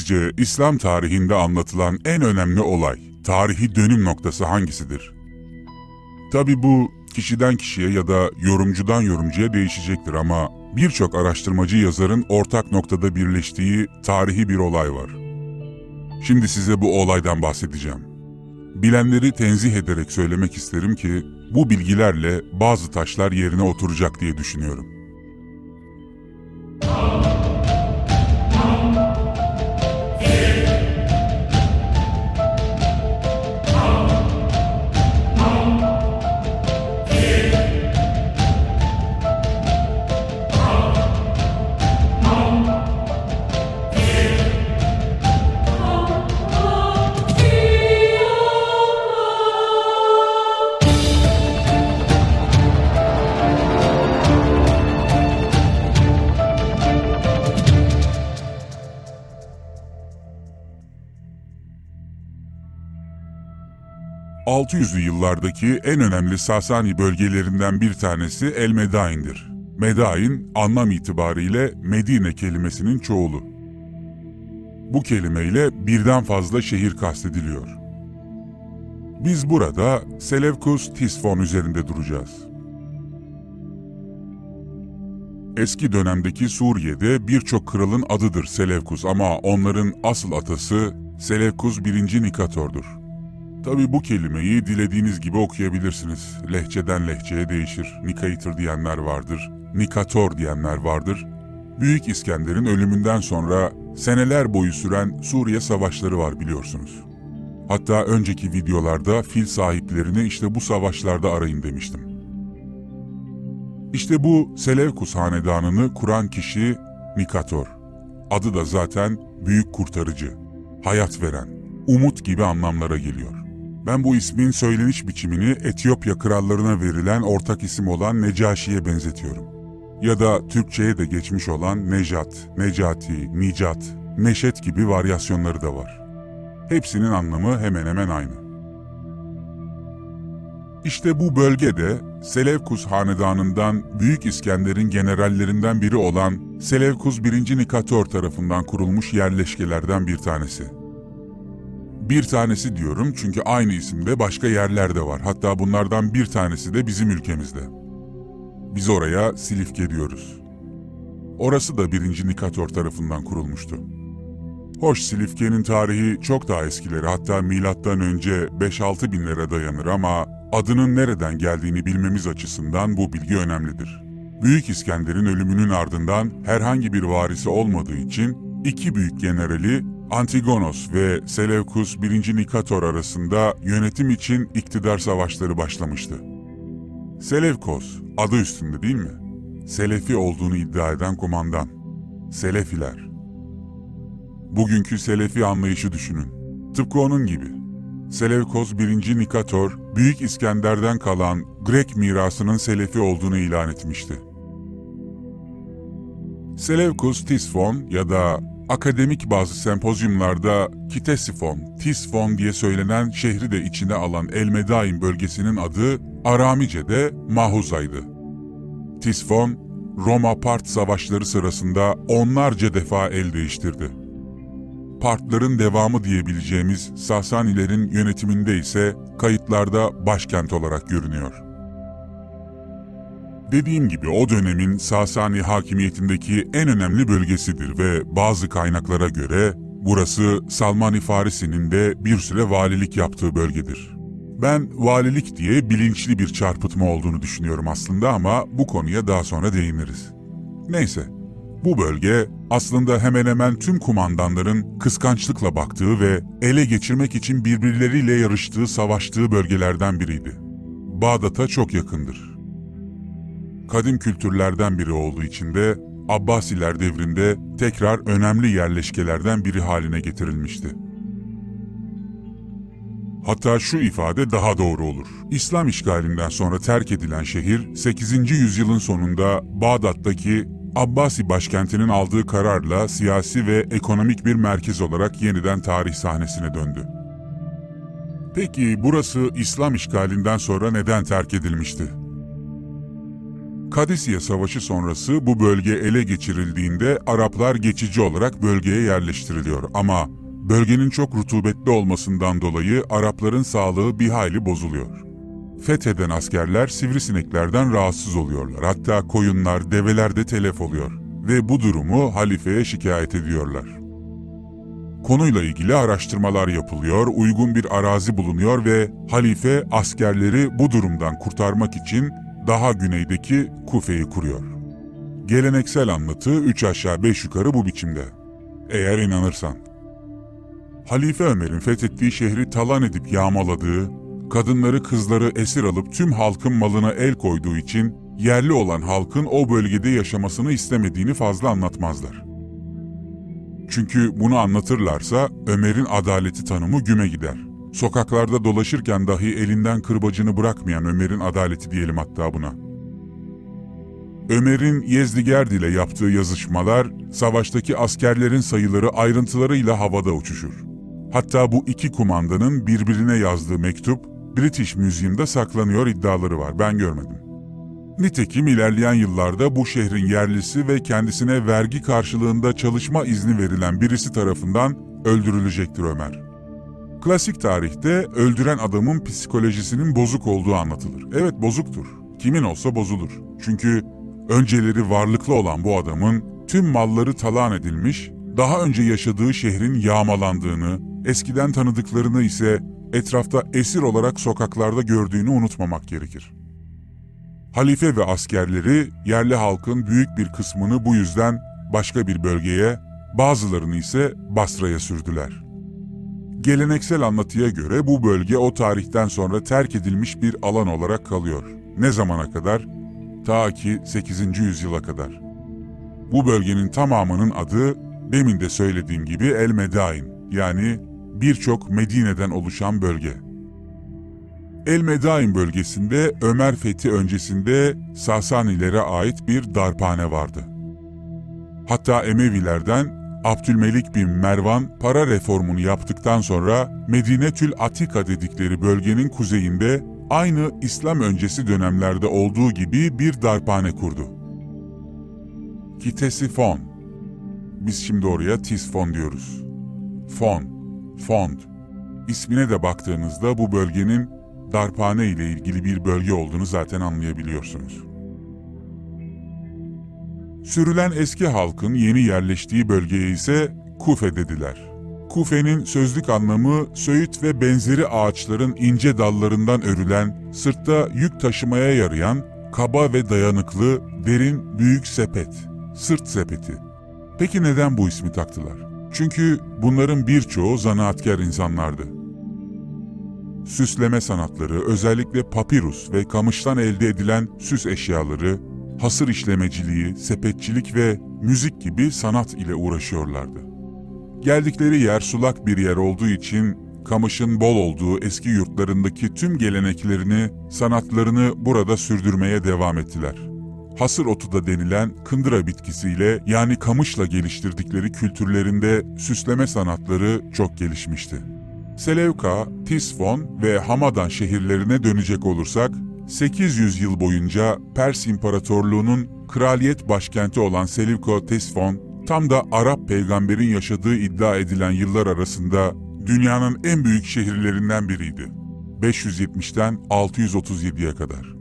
Sizce İslam tarihinde anlatılan en önemli olay, tarihi dönüm noktası hangisidir? Tabi bu kişiden kişiye ya da yorumcudan yorumcuya değişecektir ama birçok araştırmacı yazarın ortak noktada birleştiği tarihi bir olay var. Şimdi size bu olaydan bahsedeceğim. Bilenleri tenzih ederek söylemek isterim ki bu bilgilerle bazı taşlar yerine oturacak diye düşünüyorum. 600'lü yıllardaki en önemli Sasani bölgelerinden bir tanesi El Medain'dir. Medain, anlam itibariyle Medine kelimesinin çoğulu. Bu kelimeyle birden fazla şehir kastediliyor. Biz burada Selevkus Tisfon üzerinde duracağız. Eski dönemdeki Suriye'de birçok kralın adıdır Selevkus ama onların asıl atası Selevkus 1. Nikator'dur. Tabi bu kelimeyi dilediğiniz gibi okuyabilirsiniz. Lehçeden lehçeye değişir. Nikator diyenler vardır, Nikator diyenler vardır. Büyük İskender'in ölümünden sonra seneler boyu süren Suriye savaşları var biliyorsunuz. Hatta önceki videolarda fil sahiplerini işte bu savaşlarda arayın demiştim. İşte bu Selevkus hanedanını kuran kişi Nikator. Adı da zaten büyük kurtarıcı, hayat veren, umut gibi anlamlara geliyor. Ben bu ismin söyleniş biçimini Etiyopya krallarına verilen ortak isim olan Necaşi'ye benzetiyorum. Ya da Türkçe'ye de geçmiş olan Nejat, Necati, Nicat, Neşet gibi varyasyonları da var. Hepsinin anlamı hemen hemen aynı. İşte bu bölgede Selevkus hanedanından Büyük İskender'in generallerinden biri olan Selevkus 1. Nikator tarafından kurulmuş yerleşkelerden bir tanesi. Bir tanesi diyorum çünkü aynı isimde başka yerler de var. Hatta bunlardan bir tanesi de bizim ülkemizde. Biz oraya Silifke diyoruz. Orası da 1. Nikator tarafından kurulmuştu. Hoş Silifke'nin tarihi çok daha eskileri hatta milattan önce 5-6 binlere dayanır ama adının nereden geldiğini bilmemiz açısından bu bilgi önemlidir. Büyük İskender'in ölümünün ardından herhangi bir varisi olmadığı için iki büyük generali Antigonos ve Seleukus 1. Nikator arasında yönetim için iktidar savaşları başlamıştı. Selevkos, adı üstünde değil mi? Selefi olduğunu iddia eden kumandan. Selefiler. Bugünkü Selefi anlayışı düşünün. Tıpkı onun gibi. Selevkos 1. Nikator, Büyük İskender'den kalan Grek mirasının Selefi olduğunu ilan etmişti. Seleukus Tisfon ya da akademik bazı sempozyumlarda Kitesifon, Tisfon diye söylenen şehri de içine alan Elmedain bölgesinin adı Aramice'de Mahuza'ydı. Tisfon, Roma-Part savaşları sırasında onlarca defa el değiştirdi. Partların devamı diyebileceğimiz Sasanilerin yönetiminde ise kayıtlarda başkent olarak görünüyor. Dediğim gibi o dönemin Sasani hakimiyetindeki en önemli bölgesidir ve bazı kaynaklara göre burası Salmani Farisi'nin de bir süre valilik yaptığı bölgedir. Ben valilik diye bilinçli bir çarpıtma olduğunu düşünüyorum aslında ama bu konuya daha sonra değiniriz. Neyse, bu bölge aslında hemen hemen tüm kumandanların kıskançlıkla baktığı ve ele geçirmek için birbirleriyle yarıştığı, savaştığı bölgelerden biriydi. Bağdat'a çok yakındır kadim kültürlerden biri olduğu için de Abbasiler devrinde tekrar önemli yerleşkelerden biri haline getirilmişti. Hatta şu ifade daha doğru olur. İslam işgalinden sonra terk edilen şehir 8. yüzyılın sonunda Bağdat'taki Abbasi başkentinin aldığı kararla siyasi ve ekonomik bir merkez olarak yeniden tarih sahnesine döndü. Peki burası İslam işgalinden sonra neden terk edilmişti? Kadisiye Savaşı sonrası bu bölge ele geçirildiğinde Araplar geçici olarak bölgeye yerleştiriliyor ama bölgenin çok rutubetli olmasından dolayı Arapların sağlığı bir hayli bozuluyor. Fetheden askerler sivrisineklerden rahatsız oluyorlar. Hatta koyunlar, develer de telef oluyor ve bu durumu halifeye şikayet ediyorlar. Konuyla ilgili araştırmalar yapılıyor, uygun bir arazi bulunuyor ve halife askerleri bu durumdan kurtarmak için daha güneydeki Kufe'yi kuruyor. Geleneksel anlatı üç aşağı beş yukarı bu biçimde. Eğer inanırsan. Halife Ömer'in fethettiği şehri talan edip yağmaladığı, kadınları kızları esir alıp tüm halkın malına el koyduğu için yerli olan halkın o bölgede yaşamasını istemediğini fazla anlatmazlar. Çünkü bunu anlatırlarsa Ömer'in adaleti tanımı güme gider. Sokaklarda dolaşırken dahi elinden kırbacını bırakmayan Ömer'in adaleti diyelim hatta buna. Ömer'in Yezdigerd ile yaptığı yazışmalar, savaştaki askerlerin sayıları ayrıntılarıyla havada uçuşur. Hatta bu iki kumandanın birbirine yazdığı mektup, British Museum'da saklanıyor iddiaları var, ben görmedim. Nitekim ilerleyen yıllarda bu şehrin yerlisi ve kendisine vergi karşılığında çalışma izni verilen birisi tarafından öldürülecektir Ömer. Klasik tarihte öldüren adamın psikolojisinin bozuk olduğu anlatılır. Evet bozuktur. Kimin olsa bozulur. Çünkü önceleri varlıklı olan bu adamın tüm malları talan edilmiş, daha önce yaşadığı şehrin yağmalandığını, eskiden tanıdıklarını ise etrafta esir olarak sokaklarda gördüğünü unutmamak gerekir. Halife ve askerleri yerli halkın büyük bir kısmını bu yüzden başka bir bölgeye, bazılarını ise Basra'ya sürdüler. Geleneksel anlatıya göre bu bölge o tarihten sonra terk edilmiş bir alan olarak kalıyor. Ne zamana kadar? Ta ki 8. yüzyıla kadar. Bu bölgenin tamamının adı demin de söylediğim gibi El Medain yani birçok Medine'den oluşan bölge. El Medain bölgesinde Ömer Fethi öncesinde Sasanilere ait bir darphane vardı. Hatta Emevilerden Abdülmelik bin Mervan para reformunu yaptıktan sonra Medine Tül Atika dedikleri bölgenin kuzeyinde aynı İslam öncesi dönemlerde olduğu gibi bir darphane kurdu. Kitesifon. Biz şimdi oraya Tisfon diyoruz. Fon, fond. İsmine de baktığınızda bu bölgenin darphane ile ilgili bir bölge olduğunu zaten anlayabiliyorsunuz. Sürülen eski halkın yeni yerleştiği bölgeye ise Kufe dediler. Kufe'nin sözlük anlamı söğüt ve benzeri ağaçların ince dallarından örülen, sırtta yük taşımaya yarayan, kaba ve dayanıklı, derin, büyük sepet, sırt sepeti. Peki neden bu ismi taktılar? Çünkü bunların birçoğu zanaatkar insanlardı. Süsleme sanatları, özellikle papirus ve kamıştan elde edilen süs eşyaları, hasır işlemeciliği, sepetçilik ve müzik gibi sanat ile uğraşıyorlardı. Geldikleri yer sulak bir yer olduğu için kamışın bol olduğu eski yurtlarındaki tüm geleneklerini, sanatlarını burada sürdürmeye devam ettiler. Hasır otu da denilen kındıra bitkisiyle yani kamışla geliştirdikleri kültürlerinde süsleme sanatları çok gelişmişti. Selevka, Tisfon ve Hamadan şehirlerine dönecek olursak, 800 yıl boyunca Pers İmparatorluğu'nun kraliyet başkenti olan Selevko Tesfon, tam da Arap peygamberin yaşadığı iddia edilen yıllar arasında dünyanın en büyük şehirlerinden biriydi. 570'ten 637'ye kadar.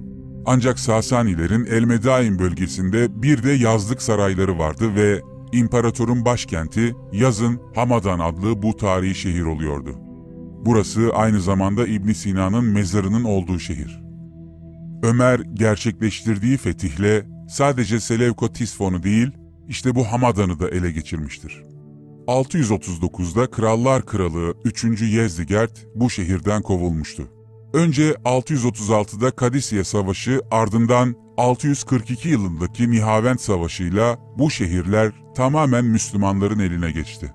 Ancak Sasanilerin Elmedain bölgesinde bir de yazlık sarayları vardı ve imparatorun başkenti yazın Hamadan adlı bu tarihi şehir oluyordu. Burası aynı zamanda İbn Sina'nın mezarının olduğu şehir. Ömer gerçekleştirdiği fetihle sadece Selevko Tisfon'u değil, işte bu Hamadan'ı da ele geçirmiştir. 639'da Krallar Kralı 3. Yezdigerd bu şehirden kovulmuştu. Önce 636'da Kadisiye Savaşı ardından 642 yılındaki Nihavend Savaşı'yla bu şehirler tamamen Müslümanların eline geçti.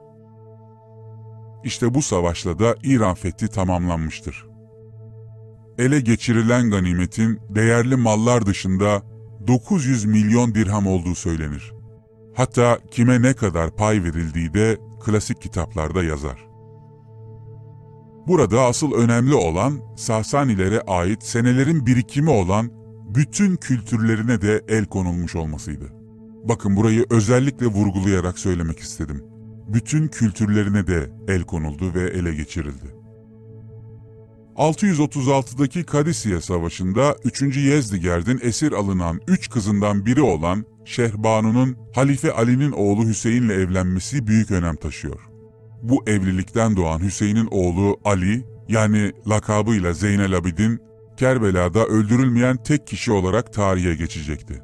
İşte bu savaşla da İran fethi tamamlanmıştır ele geçirilen ganimetin değerli mallar dışında 900 milyon dirham olduğu söylenir. Hatta kime ne kadar pay verildiği de klasik kitaplarda yazar. Burada asıl önemli olan Sasanilere ait senelerin birikimi olan bütün kültürlerine de el konulmuş olmasıydı. Bakın burayı özellikle vurgulayarak söylemek istedim. Bütün kültürlerine de el konuldu ve ele geçirildi. 636'daki Kadisiye Savaşı'nda 3. Yezdigerd'in esir alınan üç kızından biri olan Şehbanu'nun Halife Ali'nin oğlu Hüseyin'le evlenmesi büyük önem taşıyor. Bu evlilikten doğan Hüseyin'in oğlu Ali, yani lakabıyla Zeynel Abidin, Kerbela'da öldürülmeyen tek kişi olarak tarihe geçecekti.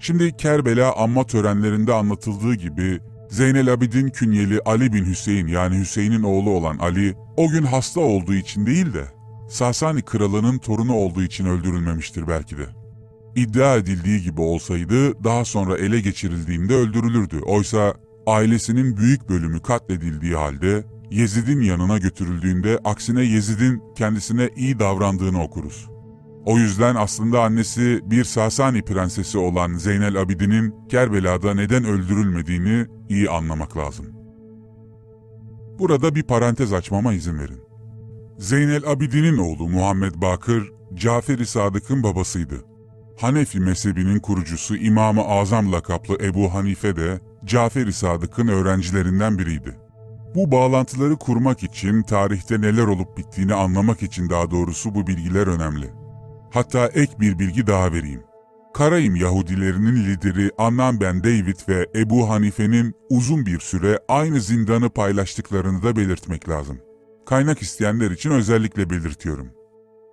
Şimdi Kerbela anma törenlerinde anlatıldığı gibi Zeynel Abidin künyeli Ali bin Hüseyin yani Hüseyin'in oğlu olan Ali o gün hasta olduğu için değil de Sasani kralının torunu olduğu için öldürülmemiştir belki de. İddia edildiği gibi olsaydı daha sonra ele geçirildiğinde öldürülürdü. Oysa ailesinin büyük bölümü katledildiği halde Yezid'in yanına götürüldüğünde aksine Yezid'in kendisine iyi davrandığını okuruz. O yüzden aslında annesi bir Sasani prensesi olan Zeynel Abidin'in Kerbela'da neden öldürülmediğini iyi anlamak lazım. Burada bir parantez açmama izin verin. Zeynel Abidin'in oğlu Muhammed Bakır, Cafer-i Sadık'ın babasıydı. Hanefi mezhebinin kurucusu İmam-ı Azam lakaplı Ebu Hanife de Cafer-i Sadık'ın öğrencilerinden biriydi. Bu bağlantıları kurmak için, tarihte neler olup bittiğini anlamak için daha doğrusu bu bilgiler önemli. Hatta ek bir bilgi daha vereyim. Karayim Yahudilerinin lideri Annan Ben David ve Ebu Hanife'nin uzun bir süre aynı zindanı paylaştıklarını da belirtmek lazım. Kaynak isteyenler için özellikle belirtiyorum.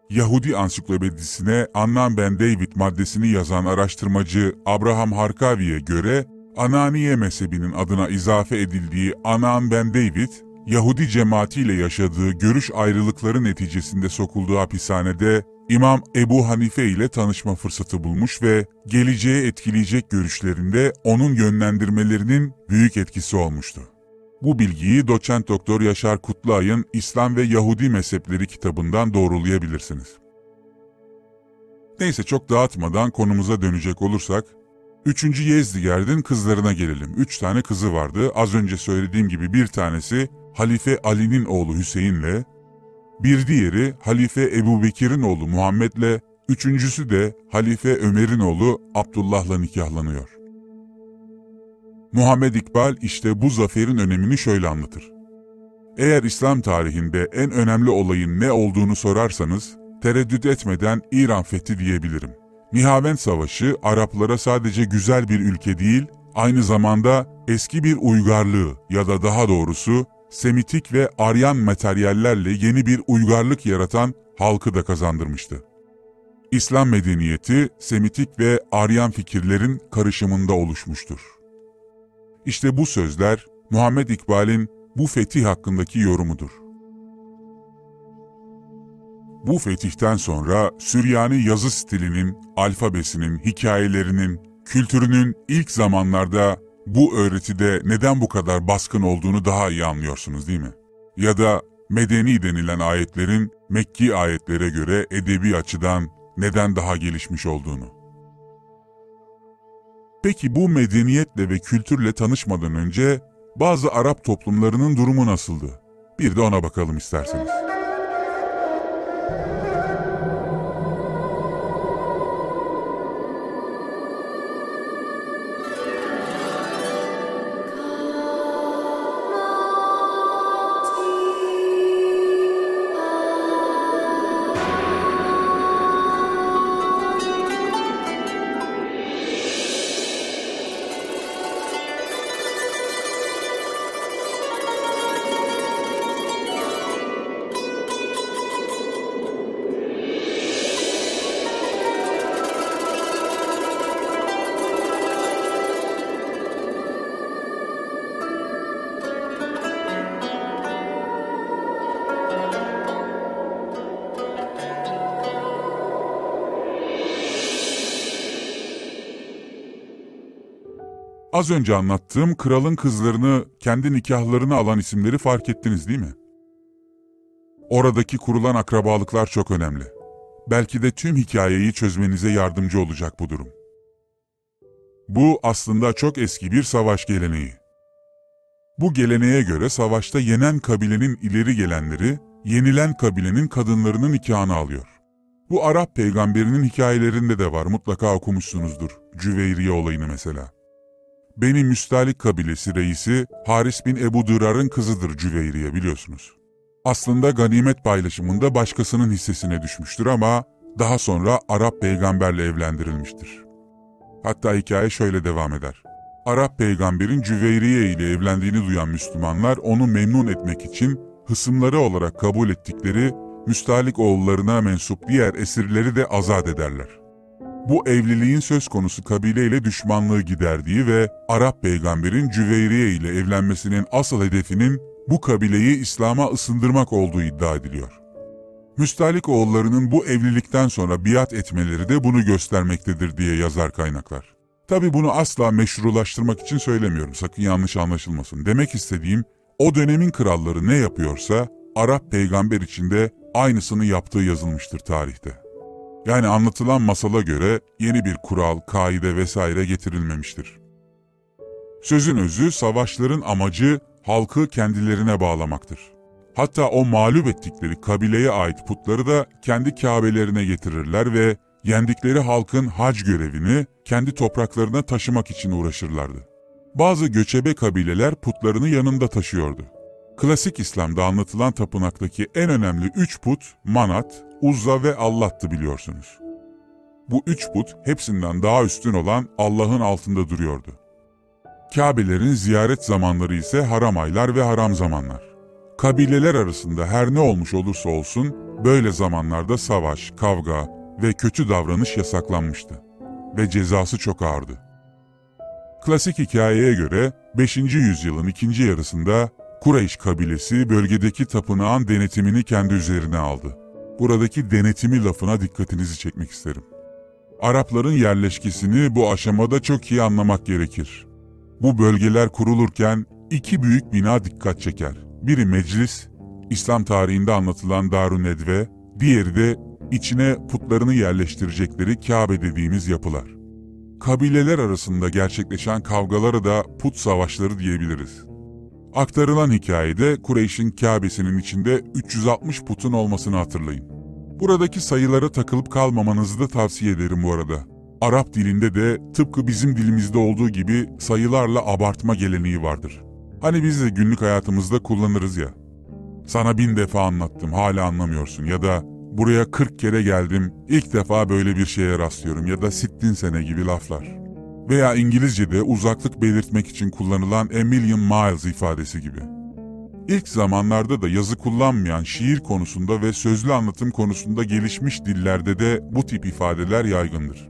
Yahudi ansiklopedisine Annan Ben David maddesini yazan araştırmacı Abraham Harkavi'ye göre Ananiye mezhebinin adına izafe edildiği Anan Ben David, Yahudi cemaatiyle yaşadığı görüş ayrılıkları neticesinde sokulduğu hapishanede İmam Ebu Hanife ile tanışma fırsatı bulmuş ve geleceğe etkileyecek görüşlerinde onun yönlendirmelerinin büyük etkisi olmuştu. Bu bilgiyi doçent doktor Yaşar Kutluay'ın İslam ve Yahudi mezhepleri kitabından doğrulayabilirsiniz. Neyse çok dağıtmadan konumuza dönecek olursak, 3. Yezdigerd'in kızlarına gelelim. Üç tane kızı vardı. Az önce söylediğim gibi bir tanesi Halife Ali'nin oğlu Hüseyin'le, bir diğeri Halife Ebu Bekir'in oğlu Muhammed'le, üçüncüsü de Halife Ömer'in oğlu Abdullah'la nikahlanıyor. Muhammed İkbal işte bu zaferin önemini şöyle anlatır. Eğer İslam tarihinde en önemli olayın ne olduğunu sorarsanız, tereddüt etmeden İran fethi diyebilirim. Nihavend Savaşı Araplara sadece güzel bir ülke değil, aynı zamanda eski bir uygarlığı ya da daha doğrusu Semitik ve Aryan materyallerle yeni bir uygarlık yaratan halkı da kazandırmıştı. İslam medeniyeti Semitik ve Aryan fikirlerin karışımında oluşmuştur. İşte bu sözler Muhammed İkbal'in bu fetih hakkındaki yorumudur. Bu fetihten sonra Süryani yazı stilinin, alfabesinin, hikayelerinin, kültürünün ilk zamanlarda bu öğretide neden bu kadar baskın olduğunu daha iyi anlıyorsunuz değil mi? Ya da medeni denilen ayetlerin Mekki ayetlere göre edebi açıdan neden daha gelişmiş olduğunu. Peki bu medeniyetle ve kültürle tanışmadan önce bazı Arap toplumlarının durumu nasıldı? Bir de ona bakalım isterseniz. Az önce anlattığım kralın kızlarını kendi nikahlarına alan isimleri fark ettiniz değil mi? Oradaki kurulan akrabalıklar çok önemli. Belki de tüm hikayeyi çözmenize yardımcı olacak bu durum. Bu aslında çok eski bir savaş geleneği. Bu geleneğe göre savaşta yenen kabilenin ileri gelenleri, yenilen kabilenin kadınlarının nikahını alıyor. Bu Arap peygamberinin hikayelerinde de var, mutlaka okumuşsunuzdur. Cüveyriye olayını mesela. Beni Müstalik kabilesi reisi Haris bin Ebu Dürar'ın kızıdır Cüveyriye biliyorsunuz. Aslında ganimet paylaşımında başkasının hissesine düşmüştür ama daha sonra Arap peygamberle evlendirilmiştir. Hatta hikaye şöyle devam eder. Arap peygamberin Cüveyriye ile evlendiğini duyan Müslümanlar onu memnun etmek için hısımları olarak kabul ettikleri Müstalik oğullarına mensup diğer esirleri de azat ederler. Bu evliliğin söz konusu kabileyle düşmanlığı giderdiği ve Arap peygamberin Cüveyriye ile evlenmesinin asıl hedefinin bu kabileyi İslam'a ısındırmak olduğu iddia ediliyor. Müstalik oğullarının bu evlilikten sonra biat etmeleri de bunu göstermektedir diye yazar kaynaklar. Tabi bunu asla meşrulaştırmak için söylemiyorum, sakın yanlış anlaşılmasın. Demek istediğim, o dönemin kralları ne yapıyorsa, Arap peygamber için de aynısını yaptığı yazılmıştır tarihte. Yani anlatılan masala göre yeni bir kural, kaide vesaire getirilmemiştir. Sözün özü, savaşların amacı halkı kendilerine bağlamaktır. Hatta o mağlup ettikleri kabileye ait putları da kendi kabelerine getirirler ve yendikleri halkın hac görevini kendi topraklarına taşımak için uğraşırlardı. Bazı göçebe kabileler putlarını yanında taşıyordu. Klasik İslam'da anlatılan tapınaktaki en önemli üç put Manat, Uzza ve Allah'tı biliyorsunuz. Bu üç put hepsinden daha üstün olan Allah'ın altında duruyordu. Kabe'lerin ziyaret zamanları ise haram aylar ve haram zamanlar. Kabileler arasında her ne olmuş olursa olsun böyle zamanlarda savaş, kavga ve kötü davranış yasaklanmıştı ve cezası çok ağırdı. Klasik hikayeye göre 5. yüzyılın ikinci yarısında Kureyş kabilesi bölgedeki tapınağın denetimini kendi üzerine aldı. Buradaki denetimi lafına dikkatinizi çekmek isterim. Arapların yerleşkesini bu aşamada çok iyi anlamak gerekir. Bu bölgeler kurulurken iki büyük bina dikkat çeker. Biri meclis, İslam tarihinde anlatılan Darun Nedve, diğeri de içine putlarını yerleştirecekleri Kabe dediğimiz yapılar. Kabileler arasında gerçekleşen kavgalara da put savaşları diyebiliriz. Aktarılan hikayede Kureyş'in Kabe'sinin içinde 360 putun olmasını hatırlayın. Buradaki sayılara takılıp kalmamanızı da tavsiye ederim bu arada. Arap dilinde de tıpkı bizim dilimizde olduğu gibi sayılarla abartma geleneği vardır. Hani biz de günlük hayatımızda kullanırız ya. Sana bin defa anlattım hala anlamıyorsun ya da buraya 40 kere geldim ilk defa böyle bir şeye rastlıyorum ya da sittin sene gibi laflar. Veya İngilizce'de uzaklık belirtmek için kullanılan a million miles ifadesi gibi. İlk zamanlarda da yazı kullanmayan şiir konusunda ve sözlü anlatım konusunda gelişmiş dillerde de bu tip ifadeler yaygındır.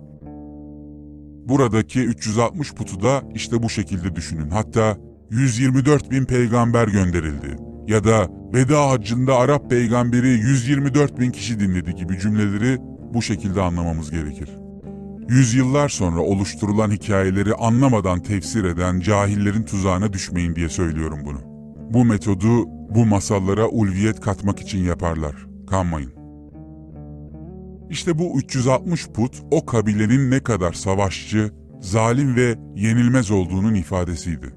Buradaki 360 putu da işte bu şekilde düşünün. Hatta 124 bin peygamber gönderildi ya da veda haccında Arap peygamberi 124 bin kişi dinledi gibi cümleleri bu şekilde anlamamız gerekir. Yüzyıllar sonra oluşturulan hikayeleri anlamadan tefsir eden cahillerin tuzağına düşmeyin diye söylüyorum bunu. Bu metodu bu masallara ulviyet katmak için yaparlar. Kanmayın. İşte bu 360 put o kabilenin ne kadar savaşçı, zalim ve yenilmez olduğunun ifadesiydi.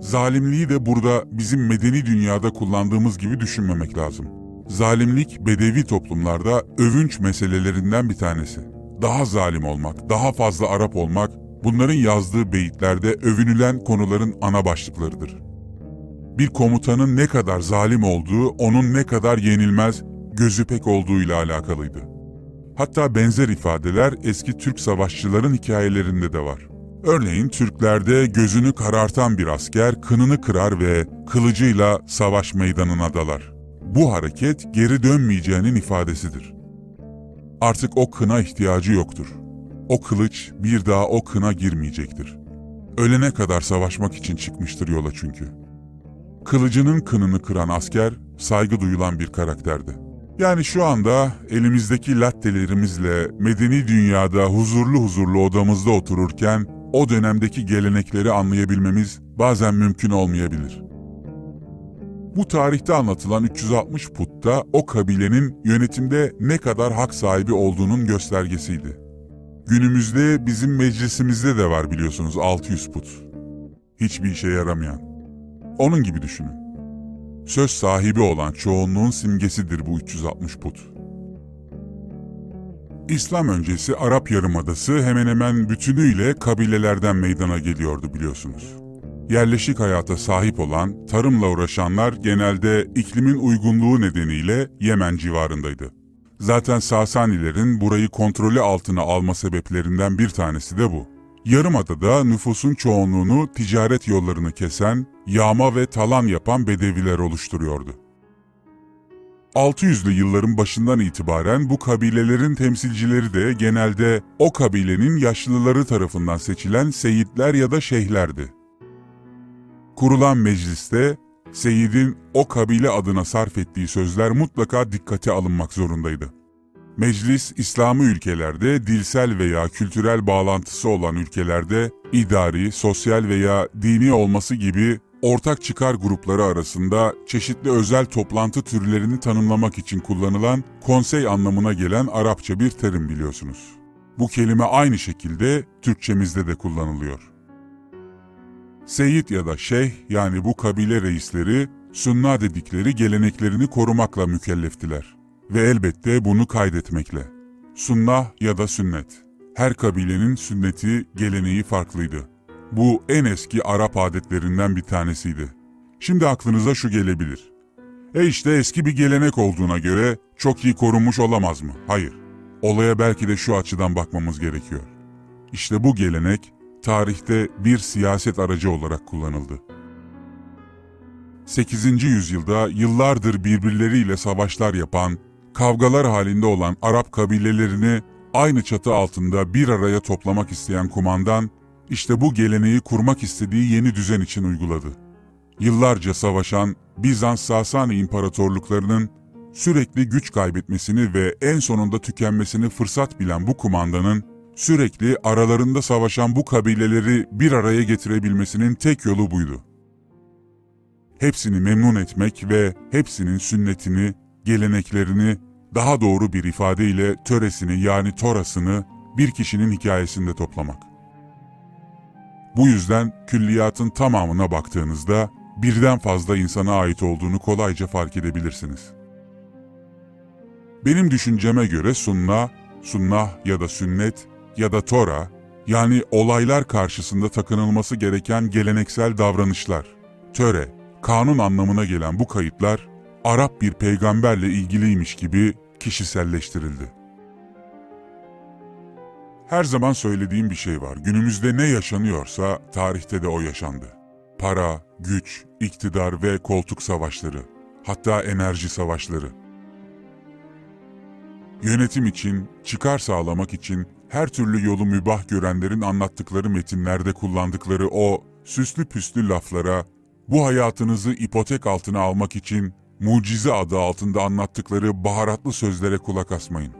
Zalimliği de burada bizim medeni dünyada kullandığımız gibi düşünmemek lazım. Zalimlik bedevi toplumlarda övünç meselelerinden bir tanesi. Daha zalim olmak, daha fazla Arap olmak bunların yazdığı beyitlerde övünülen konuların ana başlıklarıdır. Bir komutanın ne kadar zalim olduğu, onun ne kadar yenilmez, gözü pek olduğuyla alakalıydı. Hatta benzer ifadeler eski Türk savaşçıların hikayelerinde de var. Örneğin Türklerde gözünü karartan bir asker kınını kırar ve kılıcıyla savaş meydanına dalar. Bu hareket geri dönmeyeceğinin ifadesidir. Artık o kına ihtiyacı yoktur. O kılıç bir daha o kına girmeyecektir. Ölene kadar savaşmak için çıkmıştır yola çünkü. Kılıcının kınını kıran asker saygı duyulan bir karakterdi. Yani şu anda elimizdeki lattelerimizle medeni dünyada huzurlu huzurlu odamızda otururken o dönemdeki gelenekleri anlayabilmemiz bazen mümkün olmayabilir. Bu tarihte anlatılan 360 putta o kabilenin yönetimde ne kadar hak sahibi olduğunun göstergesiydi. Günümüzde bizim meclisimizde de var biliyorsunuz 600 put. Hiçbir işe yaramayan. Onun gibi düşünün. Söz sahibi olan çoğunluğun simgesidir bu 360 put. İslam öncesi Arap Yarımadası hemen hemen bütünüyle kabilelerden meydana geliyordu biliyorsunuz. Yerleşik hayata sahip olan, tarımla uğraşanlar genelde iklimin uygunluğu nedeniyle Yemen civarındaydı. Zaten Sasanilerin burayı kontrolü altına alma sebeplerinden bir tanesi de bu. Yarımada'da nüfusun çoğunluğunu ticaret yollarını kesen, yağma ve talan yapan bedeviler oluşturuyordu. 600'lü yılların başından itibaren bu kabilelerin temsilcileri de genelde o kabilenin yaşlıları tarafından seçilen seyitler ya da şeyhlerdi. Kurulan mecliste Seyit'in o kabile adına sarf ettiği sözler mutlaka dikkate alınmak zorundaydı. Meclis, İslami ülkelerde dilsel veya kültürel bağlantısı olan ülkelerde idari, sosyal veya dini olması gibi ortak çıkar grupları arasında çeşitli özel toplantı türlerini tanımlamak için kullanılan konsey anlamına gelen Arapça bir terim biliyorsunuz. Bu kelime aynı şekilde Türkçemizde de kullanılıyor. Seyit ya da şeyh yani bu kabile reisleri sunna dedikleri geleneklerini korumakla mükelleftiler ve elbette bunu kaydetmekle. Sunnah ya da sünnet. Her kabilenin sünneti, geleneği farklıydı. Bu en eski Arap adetlerinden bir tanesiydi. Şimdi aklınıza şu gelebilir. E işte eski bir gelenek olduğuna göre çok iyi korunmuş olamaz mı? Hayır. Olaya belki de şu açıdan bakmamız gerekiyor. İşte bu gelenek tarihte bir siyaset aracı olarak kullanıldı. 8. yüzyılda yıllardır birbirleriyle savaşlar yapan, kavgalar halinde olan Arap kabilelerini aynı çatı altında bir araya toplamak isteyen kumandan, işte bu geleneği kurmak istediği yeni düzen için uyguladı. Yıllarca savaşan Bizans-Sasani imparatorluklarının sürekli güç kaybetmesini ve en sonunda tükenmesini fırsat bilen bu kumandanın, sürekli aralarında savaşan bu kabileleri bir araya getirebilmesinin tek yolu buydu. Hepsini memnun etmek ve hepsinin sünnetini, geleneklerini, daha doğru bir ifadeyle töresini yani torasını bir kişinin hikayesinde toplamak. Bu yüzden külliyatın tamamına baktığınızda birden fazla insana ait olduğunu kolayca fark edebilirsiniz. Benim düşünceme göre sunna, sunnah ya da sünnet ya da tora yani olaylar karşısında takınılması gereken geleneksel davranışlar, töre, kanun anlamına gelen bu kayıtlar Arap bir peygamberle ilgiliymiş gibi kişiselleştirildi. Her zaman söylediğim bir şey var. Günümüzde ne yaşanıyorsa tarihte de o yaşandı. Para, güç, iktidar ve koltuk savaşları, hatta enerji savaşları. Yönetim için, çıkar sağlamak için her türlü yolu mübah görenlerin anlattıkları metinlerde kullandıkları o süslü püslü laflara, bu hayatınızı ipotek altına almak için mucize adı altında anlattıkları baharatlı sözlere kulak asmayın.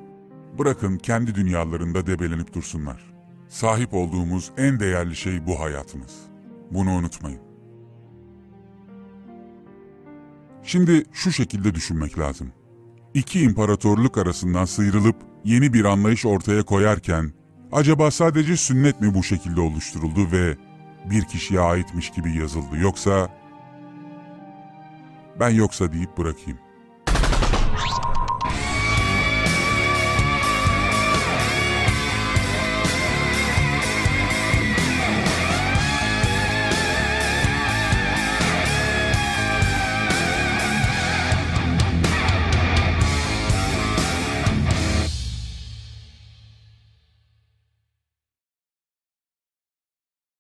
Bırakın kendi dünyalarında debelenip dursunlar. Sahip olduğumuz en değerli şey bu hayatımız. Bunu unutmayın. Şimdi şu şekilde düşünmek lazım. İki imparatorluk arasından sıyrılıp yeni bir anlayış ortaya koyarken, acaba sadece sünnet mi bu şekilde oluşturuldu ve bir kişiye aitmiş gibi yazıldı yoksa... Ben yoksa deyip bırakayım.